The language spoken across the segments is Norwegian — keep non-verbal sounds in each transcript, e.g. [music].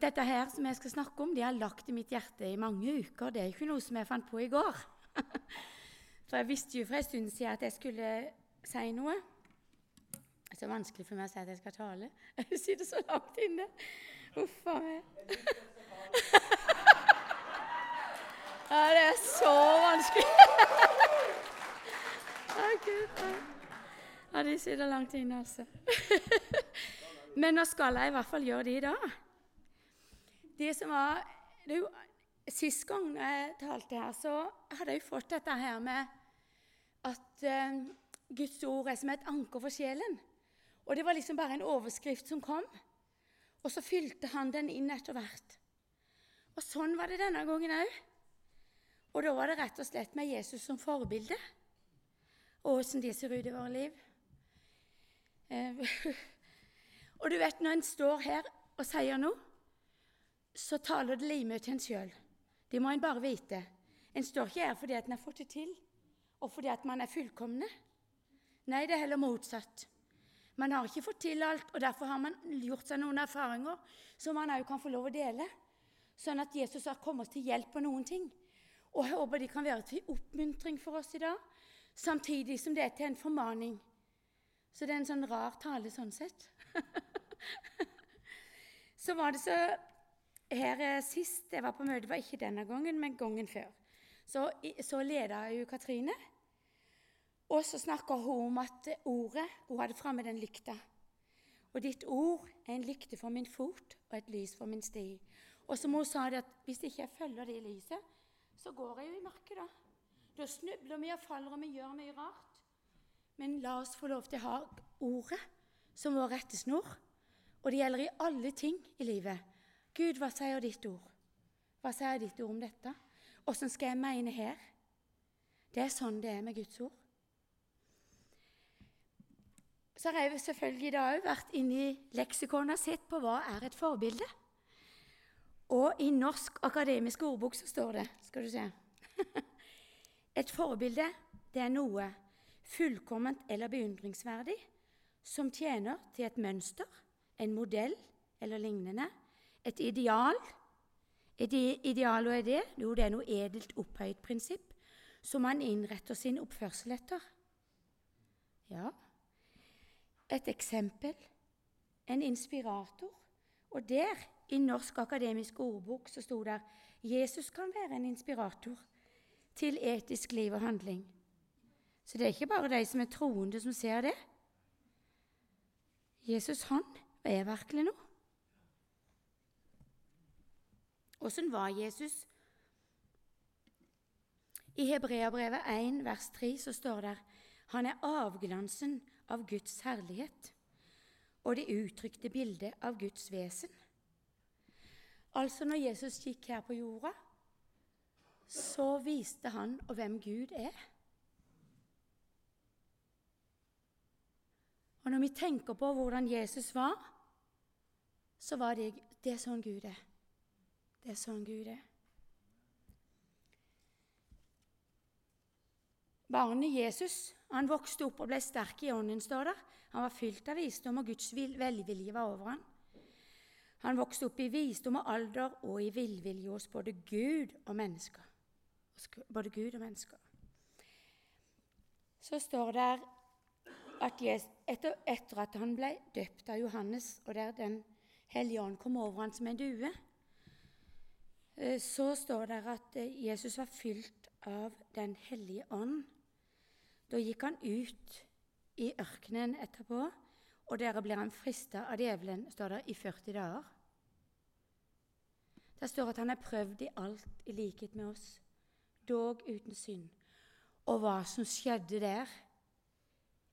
dette her som jeg skal snakke om, det har lagt i mitt hjerte i mange uker. Det er ikke noe som jeg fant på i går. [laughs] for jeg visste jo for en stund siden at jeg skulle si noe. Det er så vanskelig for meg å si at jeg skal tale. [laughs] Jeg sitter så langt inne. Huff a meg. [laughs] ja, det er så vanskelig. Ja, de sitter langt inne, altså. Men nå skal jeg i hvert fall gjøre det i dag. Det som var det jo, Sist gang jeg talte her, så hadde jeg jo fått dette her med at eh, Guds ord er som et anker for sjelen. Og det var liksom bare en overskrift som kom, og så fylte han den inn etter hvert. Og sånn var det denne gangen òg. Og da var det rett og slett med Jesus som forbilde, og åssen det ser ut i våre liv. Eh, [laughs] og du vet, når en står her og sier noe, så taler det limet til en sjøl. Det må en bare vite. En står ikke her fordi at en har fått det til, og fordi at man er fullkomne. Nei, det er heller motsatt. Man har ikke fått til alt, og derfor har man gjort seg noen erfaringer som man òg kan få lov å dele, sånn at Jesus har kommet til hjelp på noen ting. Og jeg håper de kan være til oppmuntring for oss i dag, samtidig som det er til en formaning. Så det er en sånn rar tale sånn sett. [laughs] så var det så her eh, Sist jeg var på møte, var ikke denne gangen, men gangen før. Så, så leda jo Katrine. Og så snakka hun om at ordet Hun hadde framme den lykta. Og ditt ord er en lykte for min fot og et lys for min sti. Og som hun sa det at hvis ikke jeg følger det lyset, så går jeg jo i mørket, da. Da snubler vi og faller, og vi gjør mye rart. Men la oss få lov til å ha ordet som vår rettesnor. Og det gjelder i alle ting i livet. Gud, hva sier ditt ord? Hva sier ditt ord om dette? Åssen skal jeg mene her? Det er sånn det er med Guds ord. Så har jeg selvfølgelig da òg vært inne i leksikonet og sett på hva er et forbilde. Og i Norsk akademisk ordbok så står det Skal du se [laughs] Et forbilde, det er noe fullkomment eller beundringsverdig som tjener til et mønster, en modell eller lignende, et ideal. Et ideal hva er det? Jo, det er noe edelt opphøyt prinsipp som man innretter sin oppførsel etter. Ja, et eksempel, en inspirator. Og der, i Norsk akademisk ordbok, så sto det Jesus kan være en inspirator til etisk liv og handling. Så det er ikke bare de som er troende, som ser det. Jesus, han er virkelig noe. Åssen var Jesus? I Hebreabrevet 1, vers 3 så står det han er avglansen av Guds herlighet og det uttrykte bildet av Guds vesen. Altså, når Jesus gikk her på jorda, så viste han hvem Gud er. Og når vi tenker på hvordan Jesus var, så var det, det er sånn Gud er. Det er sånn Gud er. Barnet Jesus han vokste opp og ble sterk i ånden, står der. Han var fylt av visdom, og Guds velvilje var over ham. Han vokste opp i visdom og alder og i villvilje hos både Gud og mennesker. Både Gud og mennesker. Så står det at etter, etter, at han ble døpt av Johannes, og der Den hellige ånd kom over ham som en due, så står det at eh, Jesus var fylt av Den hellige ånd. Da gikk han ut i ørkenen etterpå, og der ble han frista av djevelen, står det, i 40 dager. Det står at han er prøvd i alt i likhet med oss, dog uten synd. Og hva som skjedde der,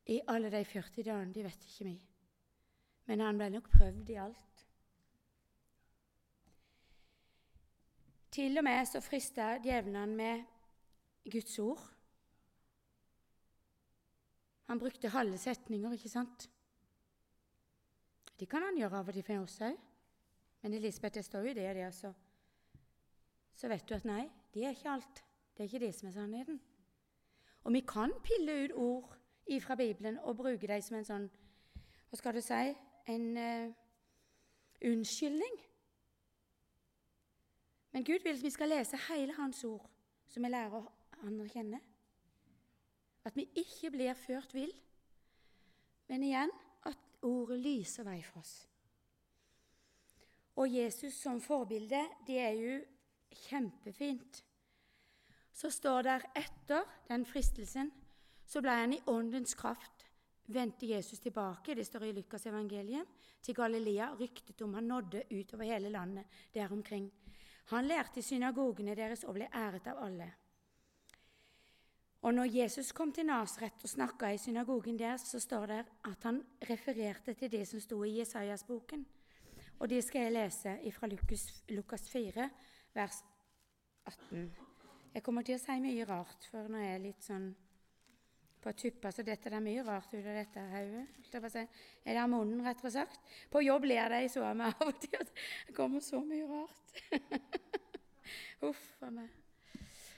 i alle de 40 dagene, de vet ikke vi. Men han ble nok prøvd i alt. Til og med så frista djevelen med Guds ord. Han brukte halve setninger, ikke sant? Det kan han gjøre av og til for oss òg. Men Elisabeth, det står jo det og det, altså. Så vet du at nei, det er ikke alt. Det er ikke det som er sannheten. Og vi kan pille ut ord fra Bibelen og bruke dem som en sånn Hva skal du si en uh, unnskyldning Men Gud vil at vi skal lese hele Hans ord, så vi lærer å kjenne. At vi ikke blir ført vill, men igjen at ordet lyser vei for oss. Og Jesus som forbilde, det er jo kjempefint. Så står der etter den fristelsen, så ble han i åndens kraft vendte Jesus tilbake det står i Lukas evangeliet, til Galilea. Ryktet om han nådde utover hele landet der omkring. Han lærte i synagogene deres og ble æret av alle. Og når Jesus kom til Nasret og snakka i synagogen der, så står det at han refererte til det som sto i Jesajas-boken. Og det skal jeg lese fra Lukas, Lukas 4, vers 18. Jeg kommer til å si mye rart, for nå er jeg litt sånn på tuppa, så dette er mye rart ut av dette hodet. Er det munnen, rett og slett? På jobb ler de så av meg av og til det kommer så mye rart. [laughs] Huff a meg.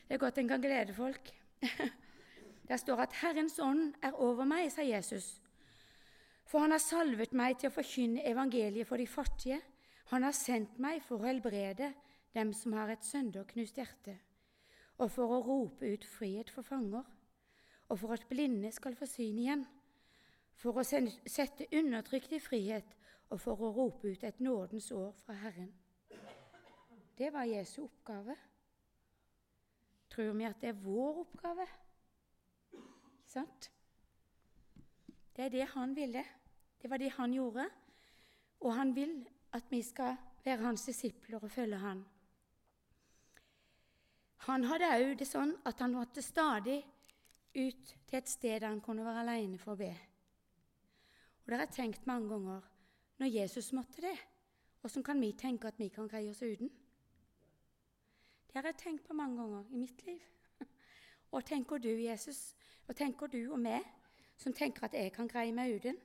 Det er godt en kan glede folk. [laughs] Der står at 'Herrens ånd er over meg', sa Jesus. For han har salvet meg til å forkynne evangeliet for de fattige. Han har sendt meg for å helbrede dem som har et sønderknust hjerte, og for å rope ut frihet for fanger og for at blinde skal få syn igjen, for å sette undertrykte i frihet og for å rope ut et nådens år fra Herren. Det var Jesu oppgave. Tror vi at det er vår oppgave? Sant? Det er det han ville. Det var det han gjorde. Og han vil at vi skal være hans disipler og følge han. Han hadde òg det sånn at han måtte stadig ut til et sted der han kunne være alene for å be. Og Det har jeg tenkt mange ganger. Når Jesus måtte det, hvordan kan vi tenke at vi kan greie oss uten? Det har jeg tenkt på mange ganger i mitt liv. [laughs] Og tenker du, Jesus, og tenker du og meg, som tenker at jeg kan greie meg uten?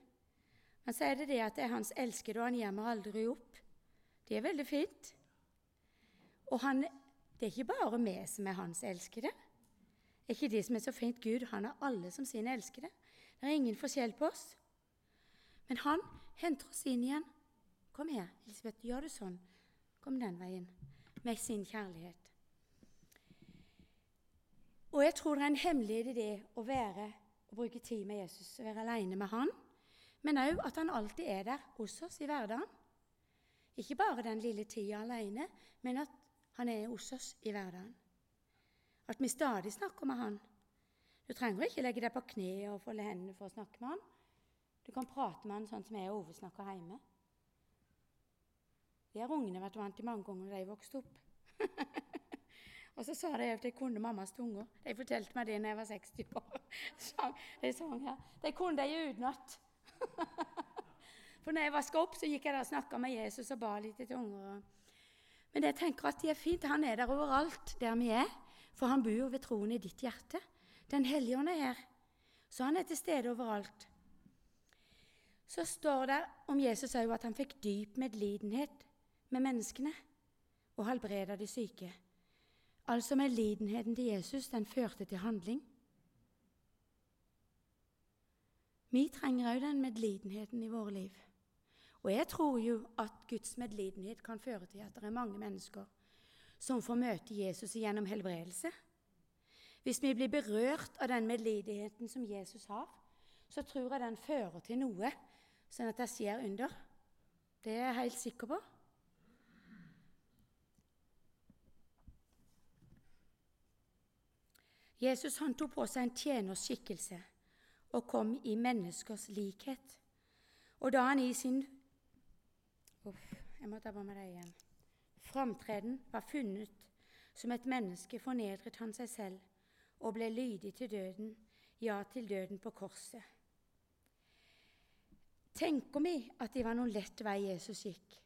Men så er det det at det er hans elskede, og han gir meg aldri opp. Det er veldig fint. Og han, det er ikke bare vi som er hans elskede. Er ikke det som er så fint? Gud han har alle som sine elskede. Det er ingen forskjell på oss. Men han henter oss inn igjen. Kom her, Elisabeth, gjør du sånn. Kom den veien. Med sin kjærlighet. Og jeg tror det er en hemmelighet i det å være og bruke tid med Jesus, å være alene med han, men òg at han alltid er der hos oss i hverdagen. Ikke bare den lille tida alene, men at han er hos oss i hverdagen. At vi stadig snakker med Han. Du trenger ikke legge deg på kne og folde hendene for å snakke med Han. Du kan prate med Han sånn som jeg og Ove snakker hjemme. Det har ungene vært vant til mange ganger da de vokste opp. [laughs] og så sa de at de kunne mammas tunger. De fortalte meg det da jeg var 60 år. [laughs] de sang her. De kunne de utenat. [laughs] For når jeg vaska opp, så gikk jeg der og snakka med Jesus og ba litt i tunger. Men jeg tenker at det er fint. Han er der overalt der vi er. For han bor ved troen i ditt hjerte. Den hellige ånd er her, så han er til stede overalt. Så står det om Jesus òg at han fikk dyp medlidenhet med menneskene og helbreda de syke. Altså medlidenheten til Jesus, den førte til handling. Vi trenger òg den medlidenheten i våre liv. Og jeg tror jo at Guds medlidenhet kan føre til at det er mange mennesker som får møte Jesus gjennom helbredelse. Hvis vi blir berørt av den medlidigheten som Jesus har, så tror jeg den fører til noe, sånn at det skjer under. Det er jeg helt sikker på. Jesus han tok på seg en tjeners skikkelse og kom i menneskers likhet. Og da han i sin Uff, jeg må ta på meg det igjen framtreden var funnet som et menneske, fornedret han seg selv og ble lydig til døden, ja, til døden på korset. Tenker vi at det var noen lett vei Jesus gikk?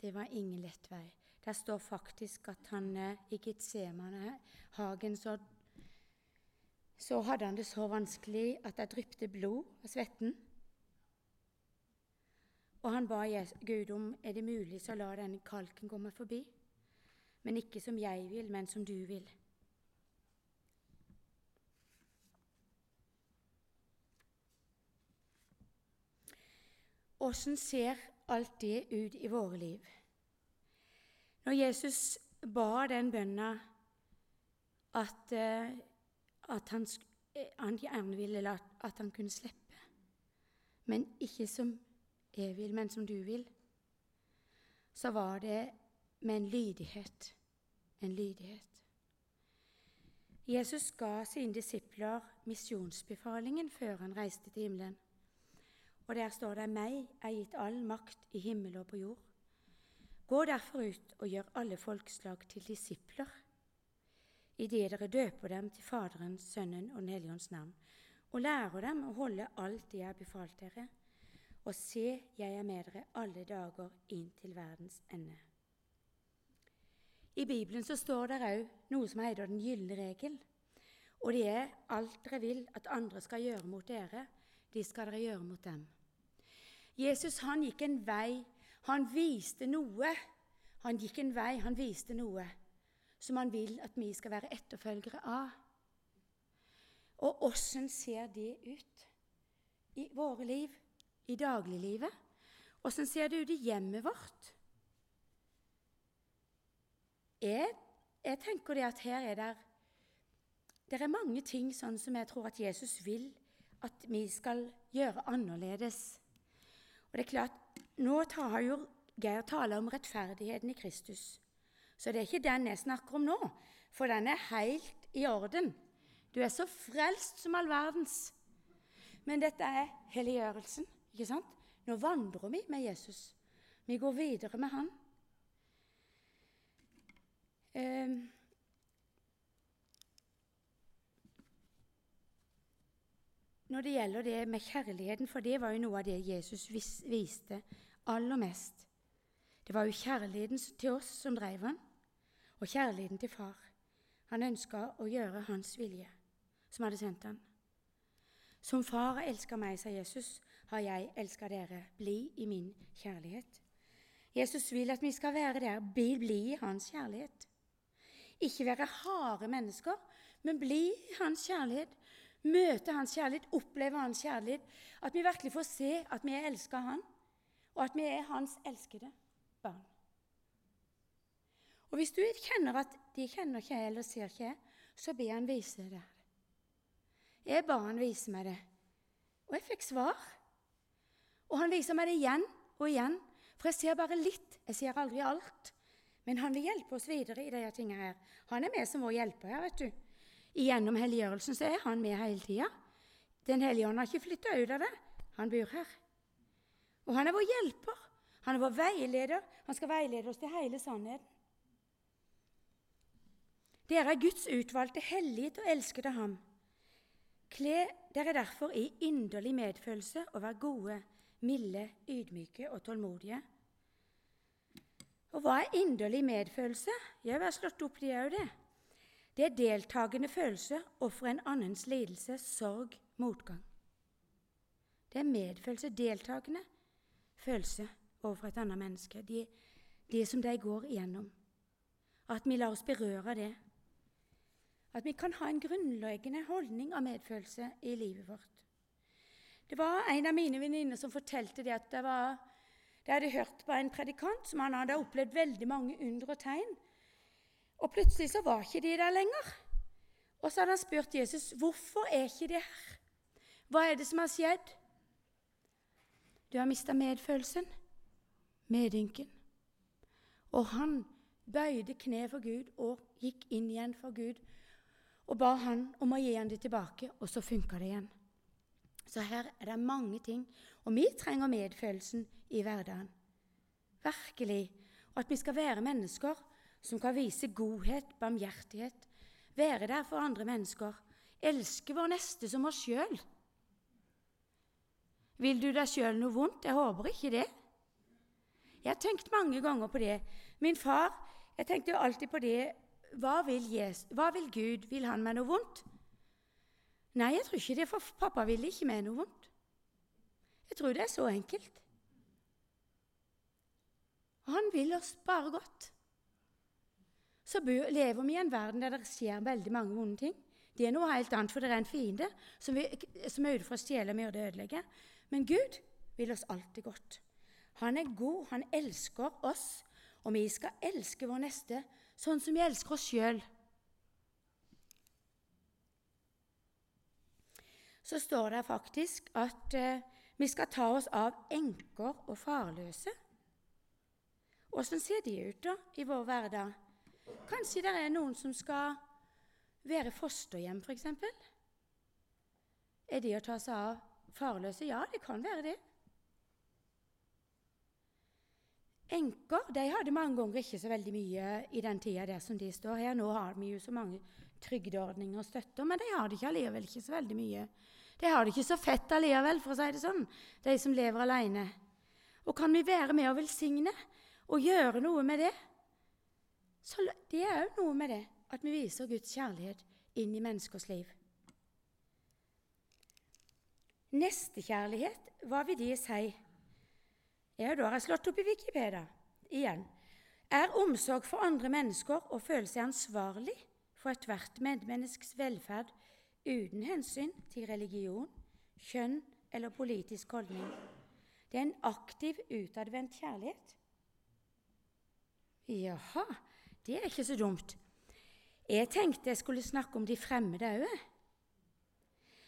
Det var ingen lett vei. Der står faktisk at han eh, i Getsemanehagen så, så hadde han det så vanskelig at det dryppet blod av svetten. Og han ba Gud om er det mulig, så la denne kalken komme forbi. Men ikke som jeg vil, men som du vil. Åssen ser alt det ut i våre liv? Når Jesus ba den bønna at, eh, at han, han, gjerne ville at han kunne slippe, men ikke som jeg vil, men som du vil, så var det med en lydighet. En lydighet. Jesus ga sine disipler misjonsbefalingen før han reiste til himmelen. Og der står det 'Meg er gitt all makt i himmel og på jord'. Gå derfor ut og gjør alle folkeslag til disipler, idet dere døper dem til Faderens, Sønnen og Den hellige ånds navn, og lærer dem å holde alt jeg har befalt dere. Og se, jeg er med dere alle dager inn til verdens ende. I Bibelen så står det òg noe som heter den gylne regel. Og det er alt dere vil at andre skal gjøre mot dere, de skal dere gjøre mot dem. Jesus han gikk en vei, han viste noe. Han gikk en vei, han viste noe som han vil at vi skal være etterfølgere av. Og åssen ser det ut i våre liv, i dagliglivet? Åssen ser det ut i hjemmet vårt? Jeg, jeg tenker det at her er det Det er mange ting sånn som jeg tror at Jesus vil at vi skal gjøre annerledes. Og det er klart, Nå tar jo Geir tale om rettferdigheten i Kristus. Så det er ikke den jeg snakker om nå, for den er helt i orden. Du er så frelst som all verdens. Men dette er helliggjørelsen. Ikke sant? Nå vandrer vi med Jesus. Vi går videre med Han. Um, når det gjelder det med kjærligheten, for det var jo noe av det Jesus viste aller mest. Det var jo kjærligheten til oss som drev han, og kjærligheten til far. Han ønska å gjøre hans vilje, som hadde sendt han. Som far elsker meg, sa Jesus, har jeg elska dere. Bli i min kjærlighet. Jesus vil at vi skal være der. Bli, bli i hans kjærlighet. Ikke være harde mennesker, men bli i hans kjærlighet. Møte hans kjærlighet, oppleve hans kjærlighet. At vi virkelig får se at vi elsker han, og at vi er hans elskede barn. Og Hvis du kjenner at de kjenner ikke eller ser ikke så be han vise det. Jeg ba han vise meg det, og jeg fikk svar. Og han viser meg det igjen og igjen, for jeg ser bare litt, jeg ser aldri alt. Men han vil hjelpe oss videre i disse tingene her. Han er med som vår hjelper her, vet du. Gjennom helliggjørelsen så er han med hele tida. Den hellige ånd har ikke flytta ut av det. Han bor her. Og han er vår hjelper. Han er vår veileder. Han skal veilede oss til hele sannheten. Dere er Guds utvalgte, hellige og elskede ham. Kle dere derfor i inderlig medfølelse og vær gode, milde, ydmyke og tålmodige. Og hva er inderlig medfølelse? Jeg har slått opp det òg, det. Det er deltakende følelse overfor en annens lidelse, sorg, motgang. Det er medfølelse, deltakende følelse overfor et annet menneske. Det, de som de går igjennom. At vi lar oss berøre det. At vi kan ha en grunnleggende holdning av medfølelse i livet vårt. Det var en av mine venninner som fortalte det at det var de hadde hørt på en predikant som han hadde opplevd veldig mange under og tegn. Og plutselig så var ikke de der lenger. Og så hadde han spurt Jesus hvorfor er ikke de her. Hva er det som har skjedd? Du har mista medfølelsen, medynken. Og han bøyde kne for Gud og gikk inn igjen for Gud og ba han om å gi han det tilbake, og så funka det igjen. Så her er det mange ting. Og vi trenger medfølelsen i hverdagen. Virkelig. Og at vi skal være mennesker som kan vise godhet, barmhjertighet, være der for andre mennesker, elske vår neste som oss sjøl. Vil du deg sjøl noe vondt? Jeg håper ikke det. Jeg har tenkt mange ganger på det. Min far jeg tenkte jo alltid på det hva vil, Jesus, hva vil Gud? Vil han meg noe vondt? Nei, jeg tror ikke det, for pappa ville ikke meg noe vondt. Jeg tror det er så enkelt. Han vil oss bare godt. Så lever vi i en verden der det skjer veldig mange vonde ting. Det er noe helt annet, for det er en fiende som, vi, som er ute for å stjele, myrde og ødelegge. Men Gud vil oss alltid godt. Han er god, han elsker oss, Og vi skal elske vår neste sånn som vi elsker oss sjøl. Så står det faktisk at eh, vi skal ta oss av enker og farløse. Åssen ser de ut da i vår hverdag? Kanskje det er noen som skal være fosterhjem, f.eks.? Er det å ta seg av farløse? Ja, det kan være det. Enker de hadde mange ganger ikke så veldig mye i den tida der som de står her. Nå har vi jo så mange trygdeordninger og støtter, men de har det ikke allikevel ikke så veldig mye. De har det ikke så fett allikevel, for å si det sånn, de som lever alene. Og kan vi være med og velsigne og gjøre noe med det, så det er òg noe med det at vi viser Guds kjærlighet inn i menneskers liv. Nestekjærlighet, hva vil det si? Ja, da har jeg slått opp i Wikipedia igjen. Er omsorg for andre mennesker å føle seg ansvarlig for ethvert medmenneskes velferd uten hensyn til religion, kjønn eller politisk holdning. Det er en aktiv, utadvendt kjærlighet. Jaha, det er ikke så dumt. Jeg tenkte jeg skulle snakke om de fremmede òg.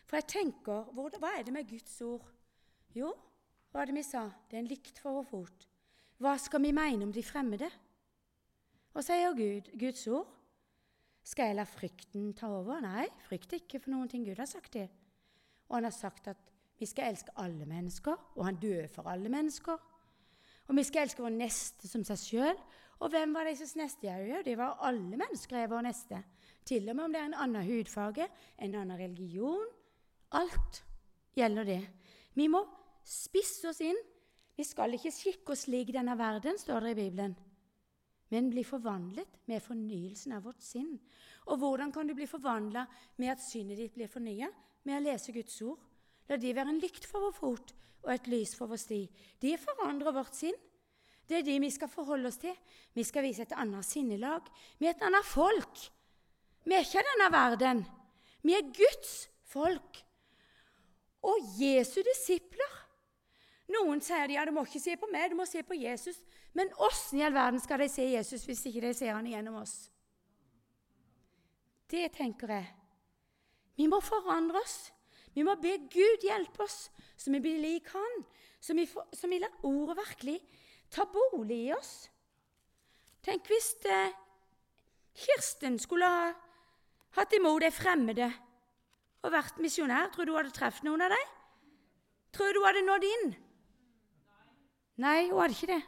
For jeg tenker, hva er det med Guds ord? Jo, hva er det vi sa? Det er en lykt for vår fot. Hva skal vi mene om de fremmede? Hva sier Gud, Guds ord? Skal jeg la frykten ta over? Nei, frykt ikke for noen ting. Gud har sagt det. Og han har sagt at vi skal elske alle mennesker, og han døde for alle mennesker. Og vi skal elske vår neste som seg sjøl. Og hvem var deres neste? Ja, det var alle mennesker er vår neste. Til og med om det er en annen hudfarge, en annen religion, Alt gjelder det. Vi må spisse oss inn. Vi skal ikke skikke oss lik denne verden, står det i Bibelen, men bli forvandlet med fornyelsen av vårt sinn. Og hvordan kan du bli forvandla med at synet ditt blir fornya? Med å lese Guds ord. La de være en lykt for vår fot og et lys for vår sti. De forandrer vårt sinn. Det er de vi skal forholde oss til. Vi skal vise et annet sinnelag. Vi er et annet folk. Vi er ikke av denne verden. Vi er Guds folk og Jesu disipler. Noen sier de, ja, du må ikke se på meg, du må se på Jesus. Men åssen i all verden skal de se Jesus hvis ikke de ser han gjennom oss? Det tenker jeg. Vi må forandre oss. Vi må be Gud hjelpe oss, så vi blir lik Han. Så vi, får, så vi lar ordet virkelig ta bolig i oss. Tenk hvis eh, Kirsten skulle ha hatt imot de fremmede og vært misjonær, tror du hun hadde truffet noen av dem? Tror du hun hadde nådd inn? Nei, hun hadde ikke det.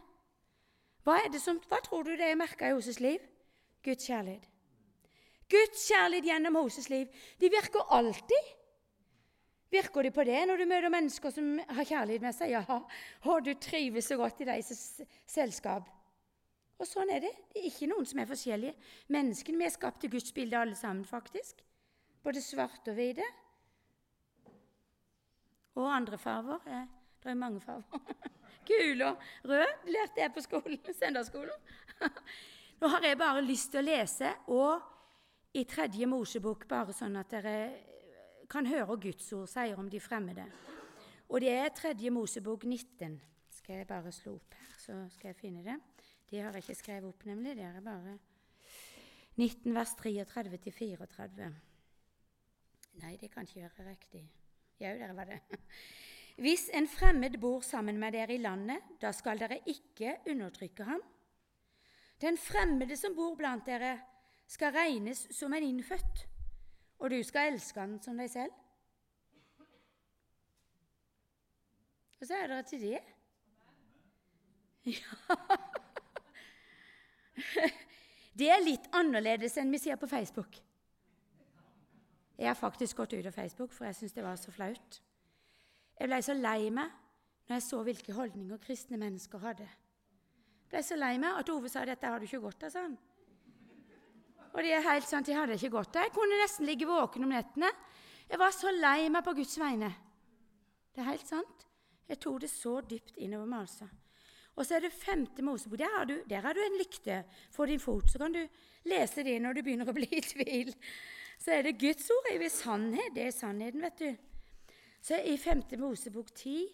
Hva, det som, hva tror du det er merka i Hoses liv? Guds kjærlighet. Guds kjærlighet gjennom Hoses liv. De virker alltid. Virker de på det når du møter mennesker som har kjærlighet med seg? Ja, og du trives så godt i deres selskap. Og sånn er det. Det er ikke noen som er forskjellige. Menneskene vi er skapt til Guds bilde alle sammen, faktisk. Både svart og hvite. Og andre farger. Det er mange farger. [laughs] Gul og rød lærte jeg på skolen, [laughs] søndagsskolen. [laughs] Nå har jeg bare lyst til å lese og i tredje Mosebok, bare sånn at dere kan høre Guds ord sier om de fremmede. Og det er tredje Mosebok 19. Skal jeg bare slå opp her, så skal jeg finne det. De har jeg ikke skrevet opp, nemlig. Det er bare 19 vers 33 til 34. Nei, det kan ikke være riktig. Jau, der var det. [laughs] Hvis en fremmed bor sammen med dere i landet, da skal dere ikke undertrykke ham. Den fremmede som bor blant dere, skal regnes som en innfødt, og du skal elske han som deg selv. Hva sier dere til det? Ja. Det er litt annerledes enn vi ser på Facebook. Jeg har faktisk gått ut av Facebook, for jeg syns det var så flaut. Jeg ble så lei meg når jeg så hvilke holdninger kristne mennesker hadde. Jeg ble så lei meg at Ove sa dette har du ikke godt av, sa han. Og det er helt sant, jeg hadde ikke godt av. Jeg kunne nesten ligge våken om nettene. Jeg var så lei meg på Guds vegne. Det er helt sant. Jeg tok det så dypt innover meg, altså. Og så er det femte Mosebok. Der har du, der har du en lykte for din fot. Så kan du lese det når du begynner å bli i tvil så er det Guds ord er sannhet. Det er sannheten, vet du. Så i 5. Mosebok 10,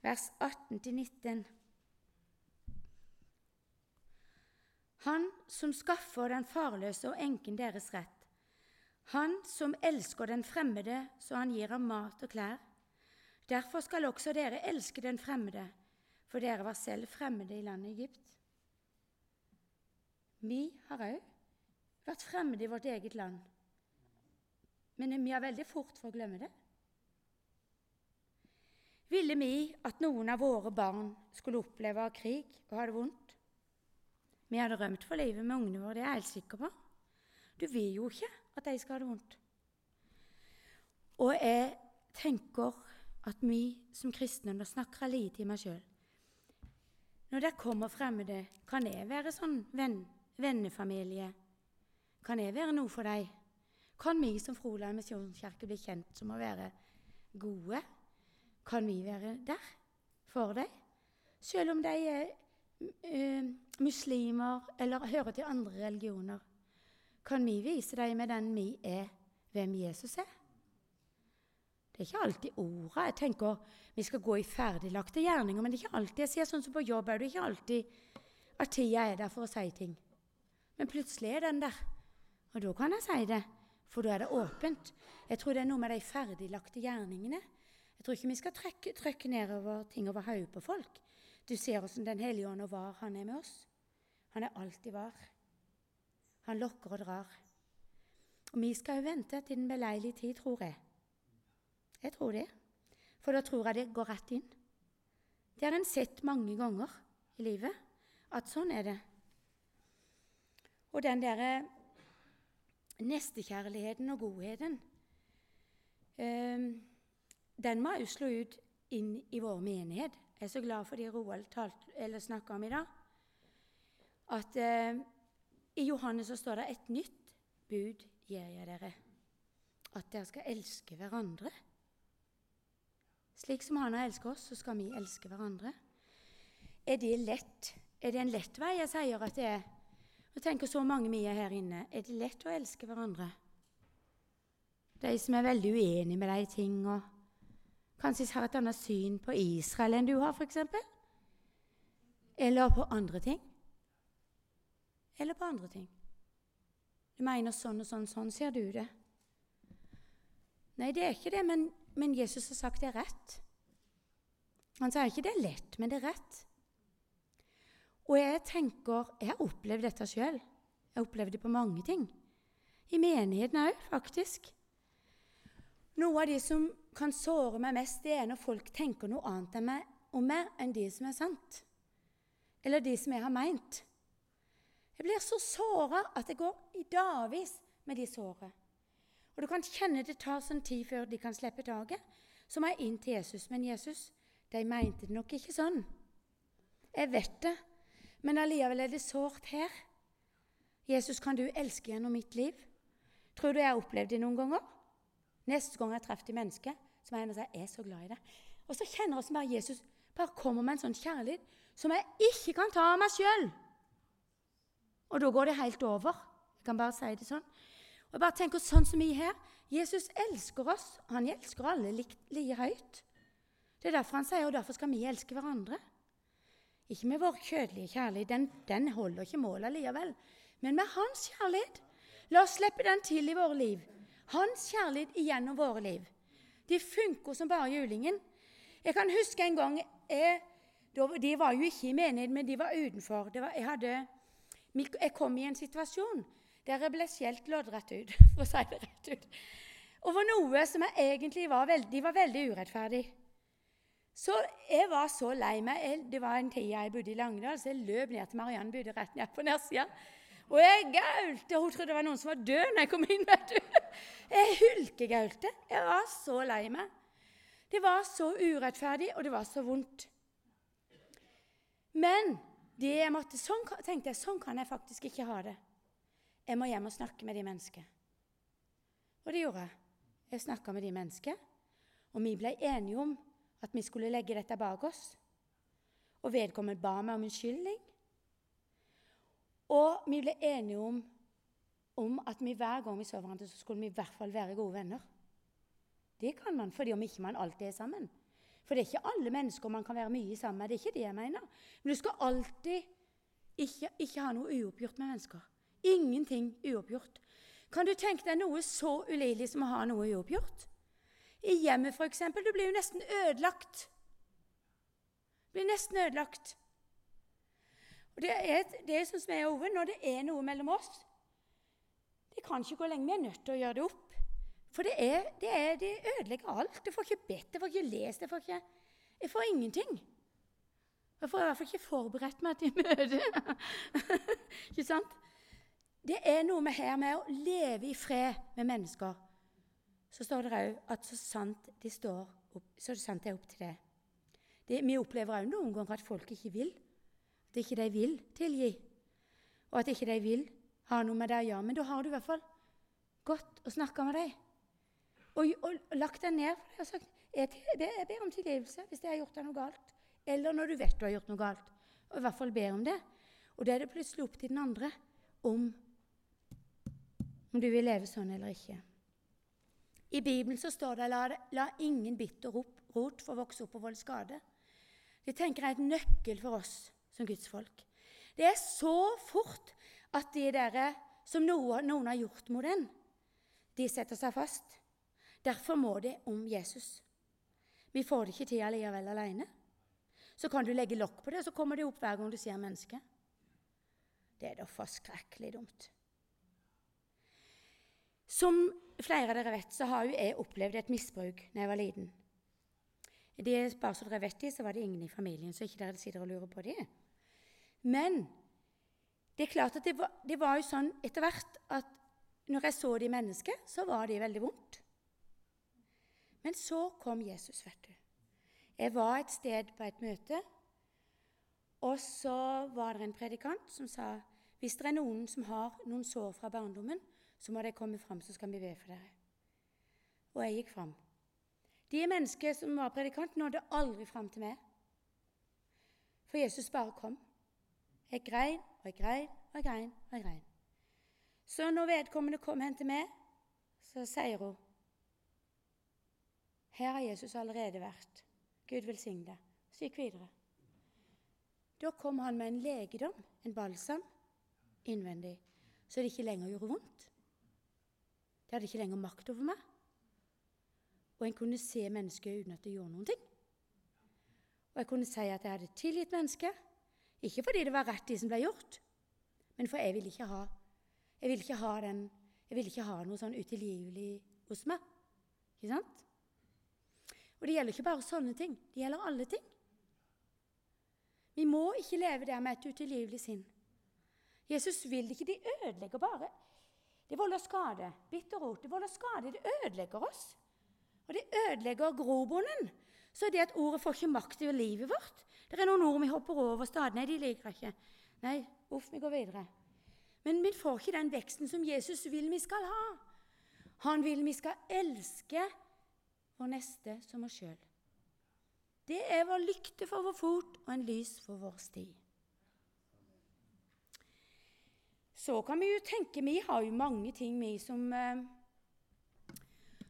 vers 18-19 Han som skaffer den farløse og enken deres rett. Han som elsker den fremmede så han gir ham mat og klær. Derfor skal også dere elske den fremmede, for dere var selv fremmede i landet Egypt. Vi har òg vært fremmede i vårt eget land, men vi har veldig fort for å glemme det. Ville vi at noen av våre barn skulle oppleve krig og ha det vondt? Vi hadde rømt for livet med ungene våre, det er jeg helt sikker på. Du vil jo ikke at de skal ha det vondt. Og jeg tenker at vi som kristne Nå snakker jeg litt i meg sjøl. Når det kommer fremmede, kan jeg være sånn venn, vennefamilie? Kan jeg være noe for deg? Kan vi som Froland misjonskirke bli kjent som å være gode? Kan vi være der for deg? Selv om de er uh, muslimer eller hører til andre religioner, kan vi vise dem med den vi er, hvem Jesus er. Det er ikke alltid orda. Jeg tenker vi skal gå i ferdiglagte gjerninger, men det er ikke alltid jeg sier sånn som på jobb. Er det ikke alltid at tida er der for å si ting. Men plutselig er den der, og da kan jeg si det, for da er det åpent. Jeg tror det er noe med de ferdiglagte gjerningene. Jeg tror ikke vi skal trekke, trykke nedover ting over hodet på folk. Du ser åssen Den hellige ånd og var han er med oss. Han er alltid var. Han lokker og drar. Og vi skal jo vente til den beleilige tid, tror jeg. Jeg tror det. For da tror jeg det går rett inn. Det har en sett mange ganger i livet, at sånn er det. Og den derre nestekjærligheten og godheten, eh, den må jeg slå ut inn i vår menighet. Jeg er så glad for det Roald snakka om i dag. At eh, i Johannes så står det et nytt bud gir jeg dere. At dere skal elske hverandre. Slik som Han har elsket oss, så skal vi elske hverandre. Er det lett? Er det en lett vei jeg sier at det er? Og tenker så mange vi er her inne. Er det lett å elske hverandre? De som er veldig uenige med de ting, og kanskje har et annet syn på Israel enn du har, f.eks. Eller på andre ting. Eller på andre ting. Du mener sånn og sånn, sånn ser du det. Nei, det er ikke det, men, men Jesus har sagt det er rett. Han sier ikke det er lett, men det er rett. Og jeg tenker Jeg har opplevd dette sjøl. Jeg har opplevd det på mange ting. I menigheten òg, faktisk. Noe av det som kan såre meg mest, det er når folk tenker noe annet enn meg, om meg enn det som er sant. Eller det som jeg har meint. Jeg blir så såra at jeg går i dagevis med de såret. Og du kan kjenne det tar sånn tid før de kan slippe taket. Så må jeg inn til Jesus. Men Jesus, de mente det nok ikke sånn. Jeg vet det, men allikevel er det sårt her. Jesus, kan du elske gjennom mitt liv? Tror du jeg har opplevd det noen ganger? Neste gang jeg treffer et menneske, så må jeg er så glad i det. Og så kjenner jeg bare Jesus bare kommer med en sånn kjærlighet som jeg ikke kan ta av meg sjøl. Og da går det helt over. Jeg kan bare si det sånn. Og jeg bare tenker sånn som vi her. Jesus elsker oss. Han elsker alle like høyt. Det er derfor han sier, og derfor skal vi elske hverandre. Ikke med vår kjødelige kjærlighet, den, den holder ikke målet allikevel. Men med hans kjærlighet. La oss slippe den til i våre liv. Hans kjærlighet igjennom våre liv. De funker som bare julingen. Jeg kan huske en gang jeg, De var jo ikke i menighet, men de var utenfor. Var, jeg, hadde, jeg kom i en situasjon der jeg ble skjelt loddrett ut, [laughs] for å si det rett ut, over noe som jeg egentlig var veldig, var veldig urettferdig. Så jeg var så lei meg. Det var en tid jeg bodde i Langdal, så jeg løp ned til Mariann bodde rett ned på nedsida. Og jeg gaulte. Hun trodde det var noen som var død når jeg kom inn. vet du. Jeg hulkegaulte. Jeg var så lei meg. Det var så urettferdig, og det var så vondt. Men jeg måtte, sånn, tenkte jeg, sånn kan jeg faktisk ikke ha det. Jeg må hjem og snakke med de menneskene. Og det gjorde jeg. Jeg snakka med de menneskene, og vi ble enige om at vi skulle legge dette bak oss. Og vedkommende ba meg om unnskyldning. Og vi ble enige om, om, at vi hver gang vi så hverandre, så skulle vi i hvert fall være gode venner. Det kan man fordi om ikke man alltid er sammen. For det er ikke alle mennesker man kan være mye sammen med. Det er ikke det jeg mener. Men du skal alltid ikke, ikke ha noe uoppgjort med mennesker. Ingenting uoppgjort. Kan du tenke deg noe så ulidelig som å ha noe uoppgjort? I hjemmet, f.eks. Du blir jo nesten ødelagt. Du blir nesten ødelagt. Og Det er, det sånn som er over, når det er noe mellom oss Det kan ikke gå lenge. Vi er nødt til å gjøre det opp. For det, er, det, er, det ødelegger alt. Du får ikke bedt, jeg får ikke lest, jeg får, ikke, jeg får ingenting. Jeg får i hvert fall ikke forberedt meg til [laughs] møtet. ikke sant? Det er noe med her med å leve i fred med mennesker. Så står det òg at så sant, de står opp, så sant det er opp til det. det vi opplever òg noen ganger at folk ikke vil. At ikke de vil tilgi. Og at ikke de vil ha noe med deg å gjøre. Men da har du i hvert fall gått og snakka med dem og, og, og lagt deg ned for dem og sagt jeg, jeg ber om tilgivelse hvis jeg har gjort deg noe galt. Eller når du vet du har gjort noe galt. Og i hvert fall ber om det. Og da er det plutselig opp til den andre om, om du vil leve sånn eller ikke. I Bibelen så står det la, la ingen bitter rot få vokse opp og volde skade. Det tenker jeg er et nøkkel for oss som Guds folk. Det er så fort at de dere som noen, noen har gjort mot en, de setter seg fast. Derfor må det om Jesus. Vi får det ikke til allikevel alene. Så kan du legge lokk på det, og så kommer det opp hver gang du ser mennesket. Det er da forskrekkelig dumt. Som flere av dere vet, så har jo jeg opplevd et misbruk da jeg var liten. Det er bare så dere vet det, så var det ingen i familien, så ikke dere sitter og lurer på det. Men det er klart at det var, det var jo sånn etter hvert at når jeg så det i mennesket, så var det veldig vondt. Men så kom Jesus, vet du. Jeg var et sted på et møte, og så var det en predikant som sa hvis det er noen som har noen sår fra barndommen, så må dere komme fram, så skal vi be for dere. Og jeg gikk fram. De mennesker som var predikant, nådde aldri fram til meg. For Jesus bare kom. Jeg grein og jeg grein og jeg grein og jeg grein. Så når vedkommende kom hen til meg, så sier hun her har Jesus allerede vært. Gud velsigne deg. Så gikk videre. Da kom han med en legedom, en balsam, innvendig, så det ikke lenger gjorde vondt. Det hadde ikke lenger makt over meg. Og en kunne se mennesket uten at det gjorde noen ting. Og jeg kunne si at jeg hadde tilgitt mennesket, ikke fordi det var rett, de som ble gjort, men for jeg ville ikke ha, jeg ville ikke ha, den, jeg ville ikke ha noe sånn utilgivelig hos meg. Ikke sant? Og det gjelder ikke bare sånne ting. Det gjelder alle ting. Vi må ikke leve der med et utilgivelig sinn. Jesus vil ikke. De ødelegger bare. Det volder skade. Bitterrot. Det volder skade. Det ødelegger oss. Og det ødelegger grobunnen. Så det at ordet får ikke makt over livet vårt. Det er noen ord vi hopper over stadig. Nei, de liker jeg ikke. Nei, uff, vi går videre. Men vi får ikke den veksten som Jesus vil vi skal ha. Han vil vi skal elske vår neste som oss sjøl. Det er vår lykte for vår fot og en lys for vår sti. Så kan vi jo tenke Vi har jo mange ting, vi, som, eh,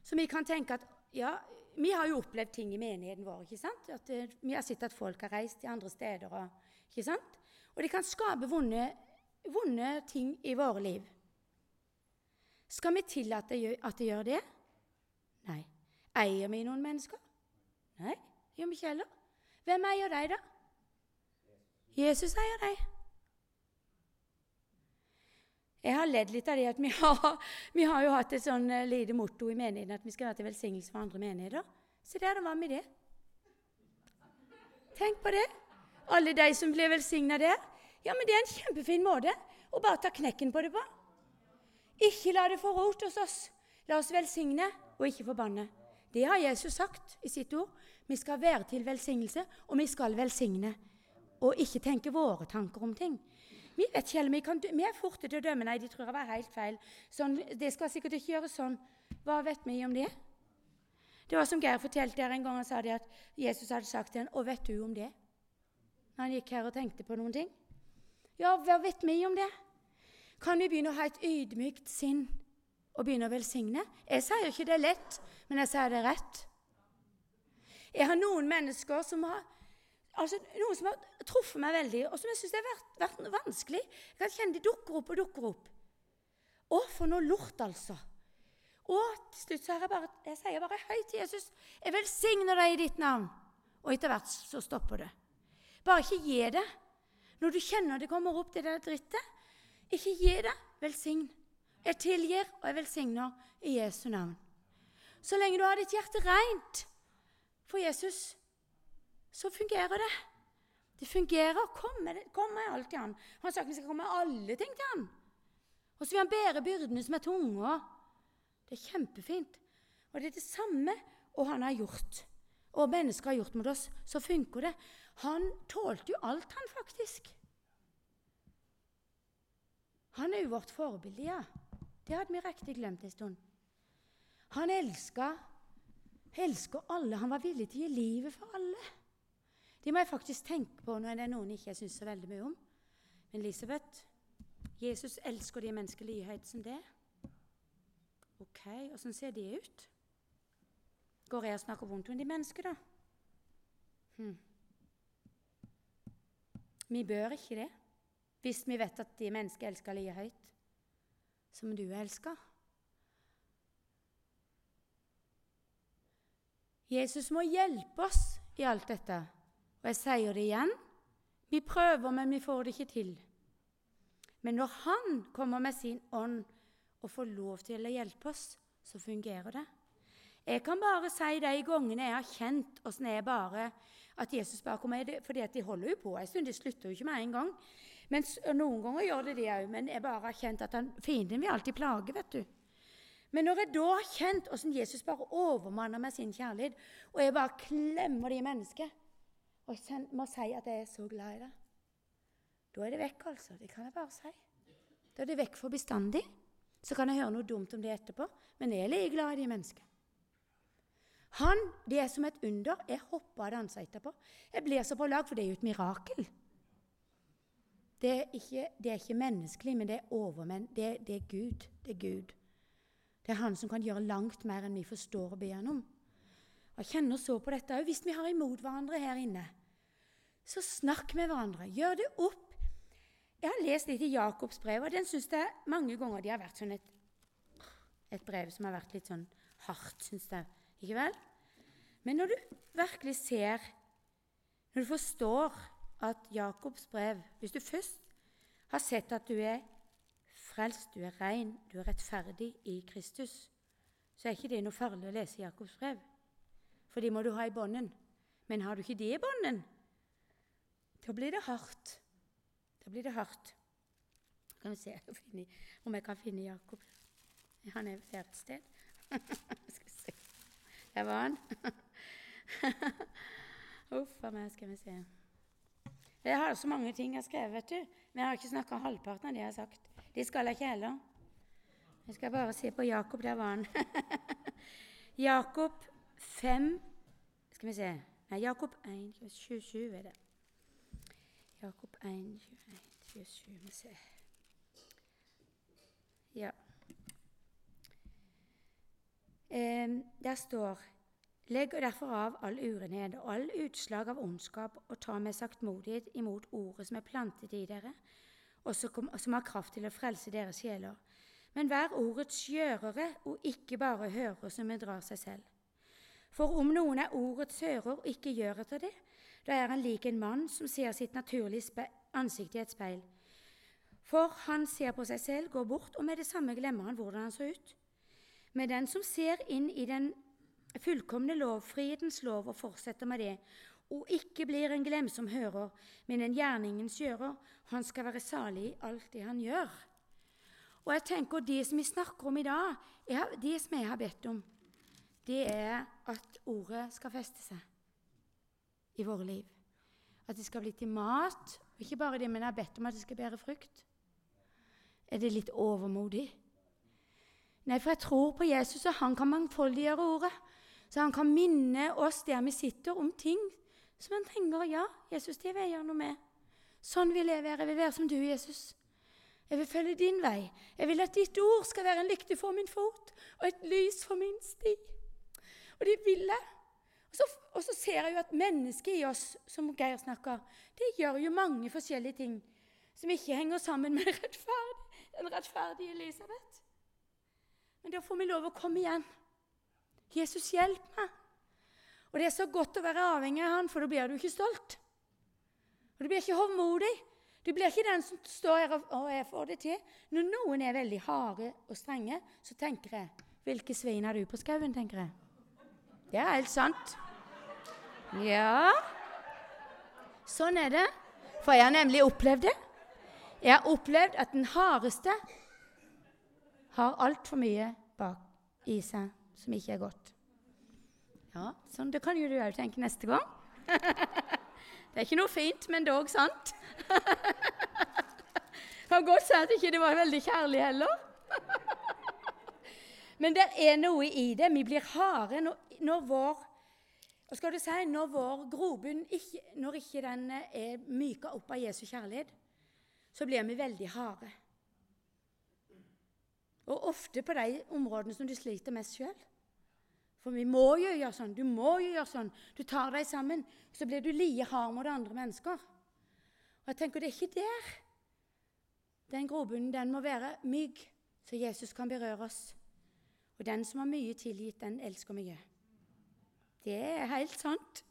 som vi kan tenke at Ja, vi har jo opplevd ting i menigheten vår. ikke sant? At, eh, vi har sett at folk har reist til andre steder. Og, ikke sant? og det kan skape vonde, vonde ting i våre liv. Skal vi tillate at det gjør det? Nei. Eier vi noen mennesker? Nei, det gjør vi ikke heller. Hvem eier deg, da? Jesus eier deg. Jeg har ledd litt av det at vi har, vi har jo hatt et sånn uh, lite motto i menigheten at vi skal være til velsignelse for andre menigheter. Så der var vi det. Tenk på det. Alle de som blir velsigna der. Ja, men det er en kjempefin måte å bare ta knekken på det på. Ikke la det få rot hos oss. La oss velsigne og ikke forbanne. Det har Jesus sagt i sitt ord. Vi skal være til velsignelse, og vi skal velsigne. Og ikke tenke våre tanker om ting. Vi vet ikke, vi, kan, vi er forte til å dømme. Nei, de tror jeg var helt feil. Sånn, det skal sikkert ikke gjøres sånn. Hva vet vi om det? Det var som Geir fortalte her en gang. Han sa det at Jesus hadde sagt til ham, 'Og vet du om det?' Han gikk her og tenkte på noen ting. Ja, hva vet vi om det? Kan vi begynne å ha et ydmykt sinn og begynne å velsigne? Jeg sier ikke det er lett, men jeg sier det rett. Jeg har noen mennesker som har altså, noen som har truffet meg veldig, og som jeg syns har vært, vært, vanskelig. Jeg kan kjenne de dukker opp og dukker opp. Å, for noe lort, altså. Og til slutt så jeg bare, jeg sier bare høyt til Jesus Jeg velsigner deg i ditt navn. Og etter hvert så stopper det. Bare ikke gi det. Når du kjenner det kommer opp, det der drittet, ikke gi det. Velsign. Jeg tilgir, og jeg velsigner i Jesu navn. Så lenge du har ditt hjerte rent for Jesus, så fungerer det. Det fungerer. Kommer, kommer til an. Han har sagt vi skal komme med alle ting til han. Og så vil han bære byrdene som er tunge. Det er kjempefint. Og det er det samme og han har gjort, og mennesker har gjort mot oss. Så funker det. Han tålte jo alt, han faktisk. Han er jo vårt forbilde, ja. Det hadde vi riktig glemt en stund. Han elska elsker alle. Han var villig til å gi livet for alle. Det må jeg faktisk tenke på når det er noen jeg ikke syns så veldig mye om. Men Elisabeth, Jesus elsker de mennesker like høyt som det. Ok, åssen ser de ut? Går jeg og snakker vondt om de mennesker, da? Hm. Vi bør ikke det, hvis vi vet at de mennesker elsker like høyt som du elsker. Jesus må hjelpe oss i alt dette. Og jeg sier det igjen vi prøver, men vi får det ikke til. Men når Han kommer med sin ånd og får lov til å hjelpe oss, så fungerer det. Jeg kan bare si de gangene jeg har kjent åssen er bare at Jesus bare kommer fordi at de holder jo på en stund. De slutter jo ikke med en gang. Men Noen ganger gjør det det òg, men jeg bare har kjent at han, fienden vil alltid plage. vet du. Men når jeg da har kjent åssen Jesus bare overmanner med sin kjærlighet, og jeg bare klemmer de mennesker, og jeg må si at jeg er så glad i det, da er det vekk, altså. Det kan jeg bare si. Da er det vekk for bestandig. Så kan jeg høre noe dumt om det etterpå, men jeg er like glad i de menneskene. Han, Det er som et under. Jeg hopper og danser etterpå. Jeg blir så på lag, for det er jo et mirakel. Det er ikke, det er ikke menneskelig, men det er overmenn. Det, det, er Gud. Det er Gud. Det er Han som kan gjøre langt mer enn vi forstår og ber om. Jeg kjenner så på dette òg. Hvis vi har imot hverandre her inne, så snakk med hverandre. Gjør det opp. Jeg har lest litt i Jakobs brev, og den syns jeg mange ganger de har vært sånn et, et brev som har vært litt sånn hardt, syns jeg. Ikke vel? Men når du virkelig ser, når du forstår at Jakobs brev Hvis du først har sett at du er frelst, du er ren, du er rettferdig i Kristus, så er ikke det noe farlig å lese Jakobs brev. For de må du ha i bånden. Men har du ikke det i bånden, da blir det hardt. Da blir det hardt. Kan vi se om jeg kan finne Jakob. Han er ved et sted. [laughs] skal vi se. Der var han. [laughs] Uff a meg, skal vi se. Jeg har så mange ting jeg har skrevet, vet du. Men jeg har ikke snakka halvparten av det jeg har sagt. De skal jeg ikke heller. Jeg skal bare se på Jakob. Der var han. [laughs] Jakob 5 Skal vi se Nei, Jakob 1, 27 er det. Jakob 1, 21, 27 Vi ser. Ja. Eh, der står Legg derfor av all urenhet og all utslag av ondskap, og ta med saktmodighet imot ordet som er plantet i dere, og som har kraft til å frelse deres sjeler. Men vær ordets gjørere, og ikke bare hører som bedrar seg selv. For om noen er ordets hører og ikke gjør etter det, da er han lik en mann som ser sitt naturlige ansikt i et speil. For han ser på seg selv, går bort, og med det samme glemmer han hvordan han så ut. Men den som ser inn i den fullkomne lov, frihetens lov, og fortsetter med det, og ikke blir en glemsom hører, men en gjerningens gjører, han skal være salig i alt det han gjør. Og jeg tenker Det som vi snakker om i dag, det som jeg har bedt om, det er at ordet skal feste seg i våre liv. At det skal bli til mat. Og ikke bare det, men jeg har bedt om at det skal bære frukt. Er det litt overmodig? Nei, for jeg tror på Jesus, og han kan mangfoldiggjøre ordet. Så han kan minne oss der vi sitter, om ting som han tenker Ja, Jesus, det vil jeg gjøre noe med. Sånn vil jeg være. Jeg vil være som du, Jesus. Jeg vil følge din vei. Jeg vil at ditt ord skal være en lykte for min fot og et lys for min sti. Og det vil jeg. Og så, og så ser jeg jo at mennesket i oss, som Geir snakker, det gjør jo mange forskjellige ting som ikke henger sammen med rettferd, den rettferdige Elisabeth. Men da får vi lov å komme igjen. Jesus, hjelp meg. Og det er så godt å være avhengig av han, for da blir du ikke stolt. Og Du blir ikke hovmodig. Du blir ikke den som står her og 'Å, jeg får det til'. Når noen er veldig harde og strenge, så tenker jeg 'Hvilke svin har du på skauen?' tenker jeg. Det er helt sant. Ja Sånn er det. For jeg har nemlig opplevd det. Jeg har opplevd at den hardeste har altfor mye bak i seg som ikke er godt. Ja, sånn, Det kan jo du òg tenke neste gang. [laughs] det er ikke noe fint, men dog sant. [laughs] kan godt si at ikke det var veldig kjærlig heller. [laughs] men det er noe i det. Vi blir harde når, når vår hva skal du si, Når vår grobunn ikke, når ikke den er myka opp av Jesu kjærlighet, så blir vi veldig harde. Og ofte på de områdene som du sliter mest sjøl. For vi må jo gjøre sånn. Du må jo gjøre sånn. Du tar deg sammen. Så blir du like hard mot andre mennesker. Og jeg tenker det er ikke der. Den grobunnen den må være myk, så Jesus kan berøre oss. Og den som har mye tilgitt, den elsker mye. Det er helt sant.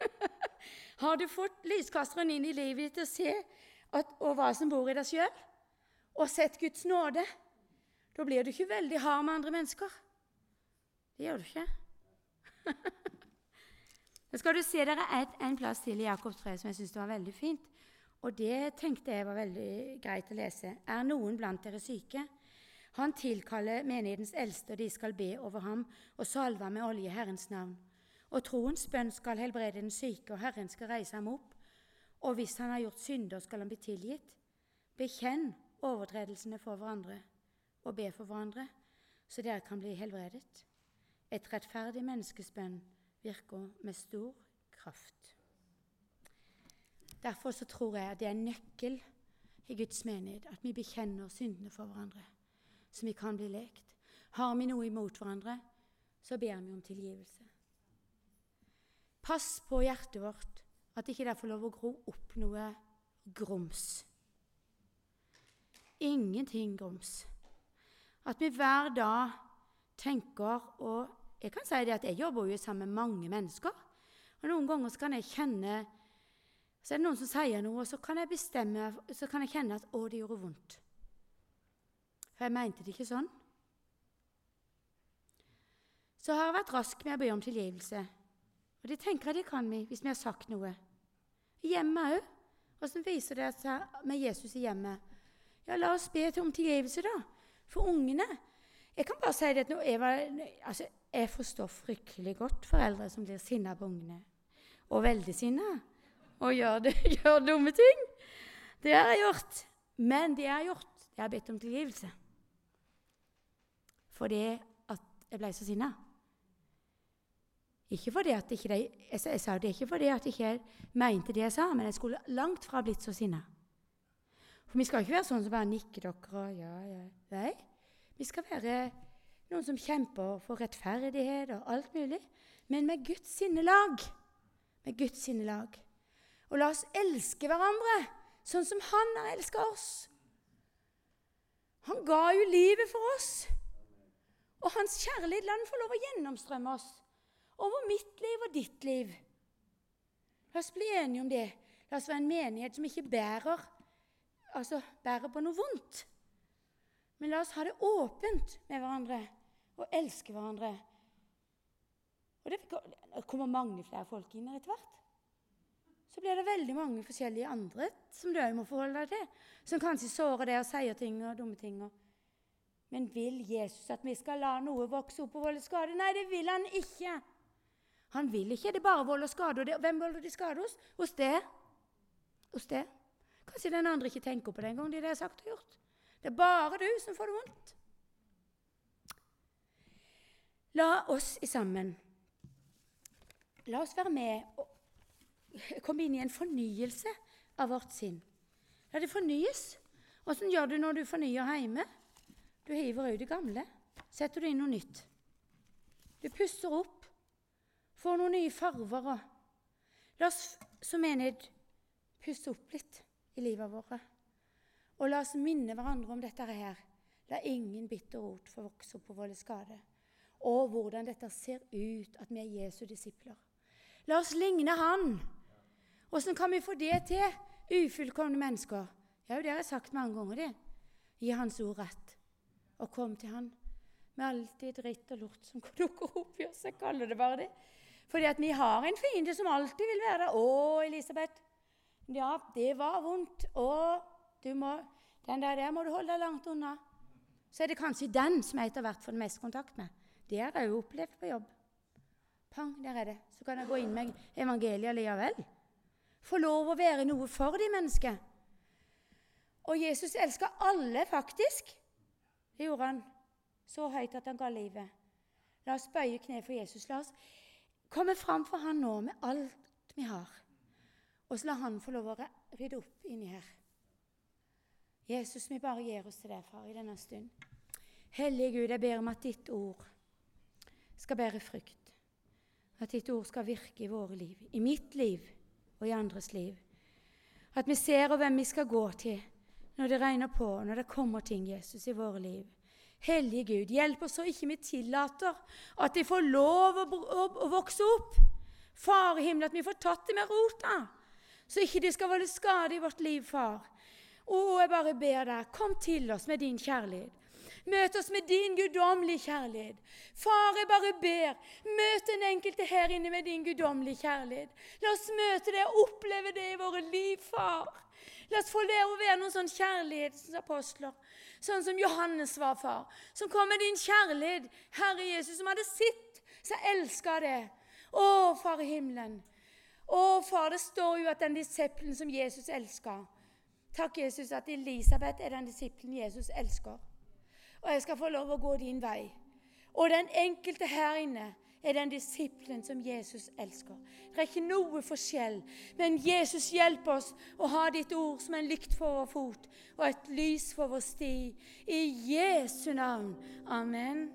[laughs] har du fått lyskasteren inn i livet ditt og se at, og hva som bor i deg sjøl, og sett Guds nåde, da blir du ikke veldig hard med andre mennesker. Det gjør du ikke. [laughs] Nå skal du se dere et, en plass til i Jakobs 3 som jeg syns var veldig fint. Og det tenkte jeg var veldig greit å lese. Er noen blant dere syke? Han tilkaller menighetens eldste, og de skal be over ham og salve ham med olje Herrens navn. Og troens bønn skal helbrede den syke, og Herren skal reise ham opp. Og hvis han har gjort synder, skal han bli tilgitt. Bekjenn overtredelsene for hverandre og be for hverandre, så dere kan bli helbredet. Et rettferdig menneskespenn virker med stor kraft. Derfor så tror jeg det er en nøkkel i Guds menighet at vi bekjenner syndene for hverandre, så vi kan bli lekt. Har vi noe imot hverandre, så ber vi om tilgivelse. Pass på hjertet vårt at ikke det får lov å gro opp noe grums. Ingenting grums. At vi hver dag tenker og jeg kan si det at jeg jobber jo sammen med mange mennesker. Og Noen ganger kan jeg kjenne Så er det noen som sier noe, og så kan jeg bestemme, så kan jeg kjenne at 'Å, det gjorde vondt'. For jeg mente det ikke sånn. Så har jeg vært rask med å be om tilgivelse. Og det tenker jeg det kan vi hvis vi har sagt noe. I hjemmet òg. Åssen viser det seg med Jesus i hjemmet? Ja, la oss be om tilgivelse, da. For ungene. Jeg kan bare si det at jeg var, altså, jeg forstår fryktelig godt foreldre som blir sinna på ungene. Og veldig sinna. Og gjør, det, [laughs] gjør, dumme ting. Det har jeg gjort. Men det jeg har gjort, jeg har bedt om tilgivelse. Fordi at jeg ble så sinna. Ikke fordi at ikke de, jeg, jeg, sa det ikke fordi at jeg ikke mente det jeg sa, men jeg skulle langt fra blitt så sinna. For vi skal ikke være sånn som bare nikker dere og ja, ja. Nei. Vi skal være noen som kjemper for rettferdighet og alt mulig, men med Guds sinnelag. Med Guds sinnelag. Og la oss elske hverandre sånn som Han har elska oss. Han ga jo livet for oss. Og hans kjærlighet la den få lov å gjennomstrømme oss over mitt liv og ditt liv. La oss bli enige om det. La oss være en menighet som ikke bærer, altså bærer på noe vondt. Men la oss ha det åpent med hverandre og elske hverandre. Og Det kommer mange flere folk inn her etter hvert. Så blir det veldig mange forskjellige andre som du òg må forholde deg til, som kanskje sårer deg og sier ting og dumme ting. Men vil Jesus at vi skal la noe vokse opp og volde skade? Nei, det vil han ikke. Han vil ikke det er bare vold og skade. Og det, hvem volder de skade hos? Hos det. Hos det. Kanskje den andre ikke tenker på det engang, det de har sagt og gjort. Det er bare du som får det vondt. La oss i sammen La oss være med og komme inn i en fornyelse av vårt sinn. La det fornyes. Åssen gjør du når du fornyer hjemme? Du hiver ut det gamle. Setter du inn noe nytt. Du pusser opp. Får noen nye farver. Og la oss som menighet puste opp litt i livet vårt. Og la oss minne hverandre om dette her. La ingen bitter rot få vokse opp på våre skade. Og hvordan dette ser ut at vi er Jesu disipler. La oss ligne Han. Åssen kan vi få det til, ufullkomne mennesker? Ja, det har jeg sagt mange ganger. det. Gi Hans ord rett, og kom til Han med alt det dritt og lort som [laughs] dukker opp i oss. Jeg kaller det bare det. Fordi at vi har en fiende som alltid vil være der. 'Å, Elisabeth, ja, det var vondt.' 'Å, du må, den der, der må du holde deg langt unna.' Så er det kanskje den som jeg etter hvert får mest kontakt med. Det har jeg jo opplevd på jobb. Pang, der er det. Så kan jeg gå inn med evangeliet likevel. Få lov å være noe for de mennesker. Og Jesus elska alle, faktisk. Det gjorde han så høyt at han ga livet. La oss bøye kne for Jesus. La oss komme fram for han nå med alt vi har. Og så la han få lov å rydde opp inni her. Jesus, vi bare gir oss til deg, far, i denne stund. Hellige Gud, jeg ber om at ditt ord skal bære frukt. At ditt ord skal virke i våre liv, i mitt liv og i andres liv. At vi ser hvem vi skal gå til når det regner på, når det kommer ting, Jesus, i våre liv. Hellige Gud, hjelp oss så ikke vi tillater at de får lov å, å, å vokse opp. Far i himmelen, at vi får tatt det med rota, så ikke det skal volde skade i vårt liv, far. Å, jeg bare ber deg, kom til oss med din kjærlighet. Møt oss med din guddommelige kjærlighet. Far, jeg bare ber, møt den enkelte her inne med din guddommelige kjærlighet. La oss møte det og oppleve det i våre liv, far. La oss få lære å være noen sånn kjærlighetsapostler, sånn som Johannes var, far. Som kom med din kjærlighet, Herre Jesus, som hadde sitt, så elska det. Å, Far i himmelen. Å, far, det står jo at den disippelen som Jesus elska Takk, Jesus, at Elisabeth er den disippelen Jesus elsker. Og jeg skal få lov å gå din vei. Og den enkelte her inne er den disippelen som Jesus elsker. Det er ikke noe forskjell, men Jesus hjelper oss å ha ditt ord som en lykt for vår fot og et lys for vår sti. I Jesu navn. Amen.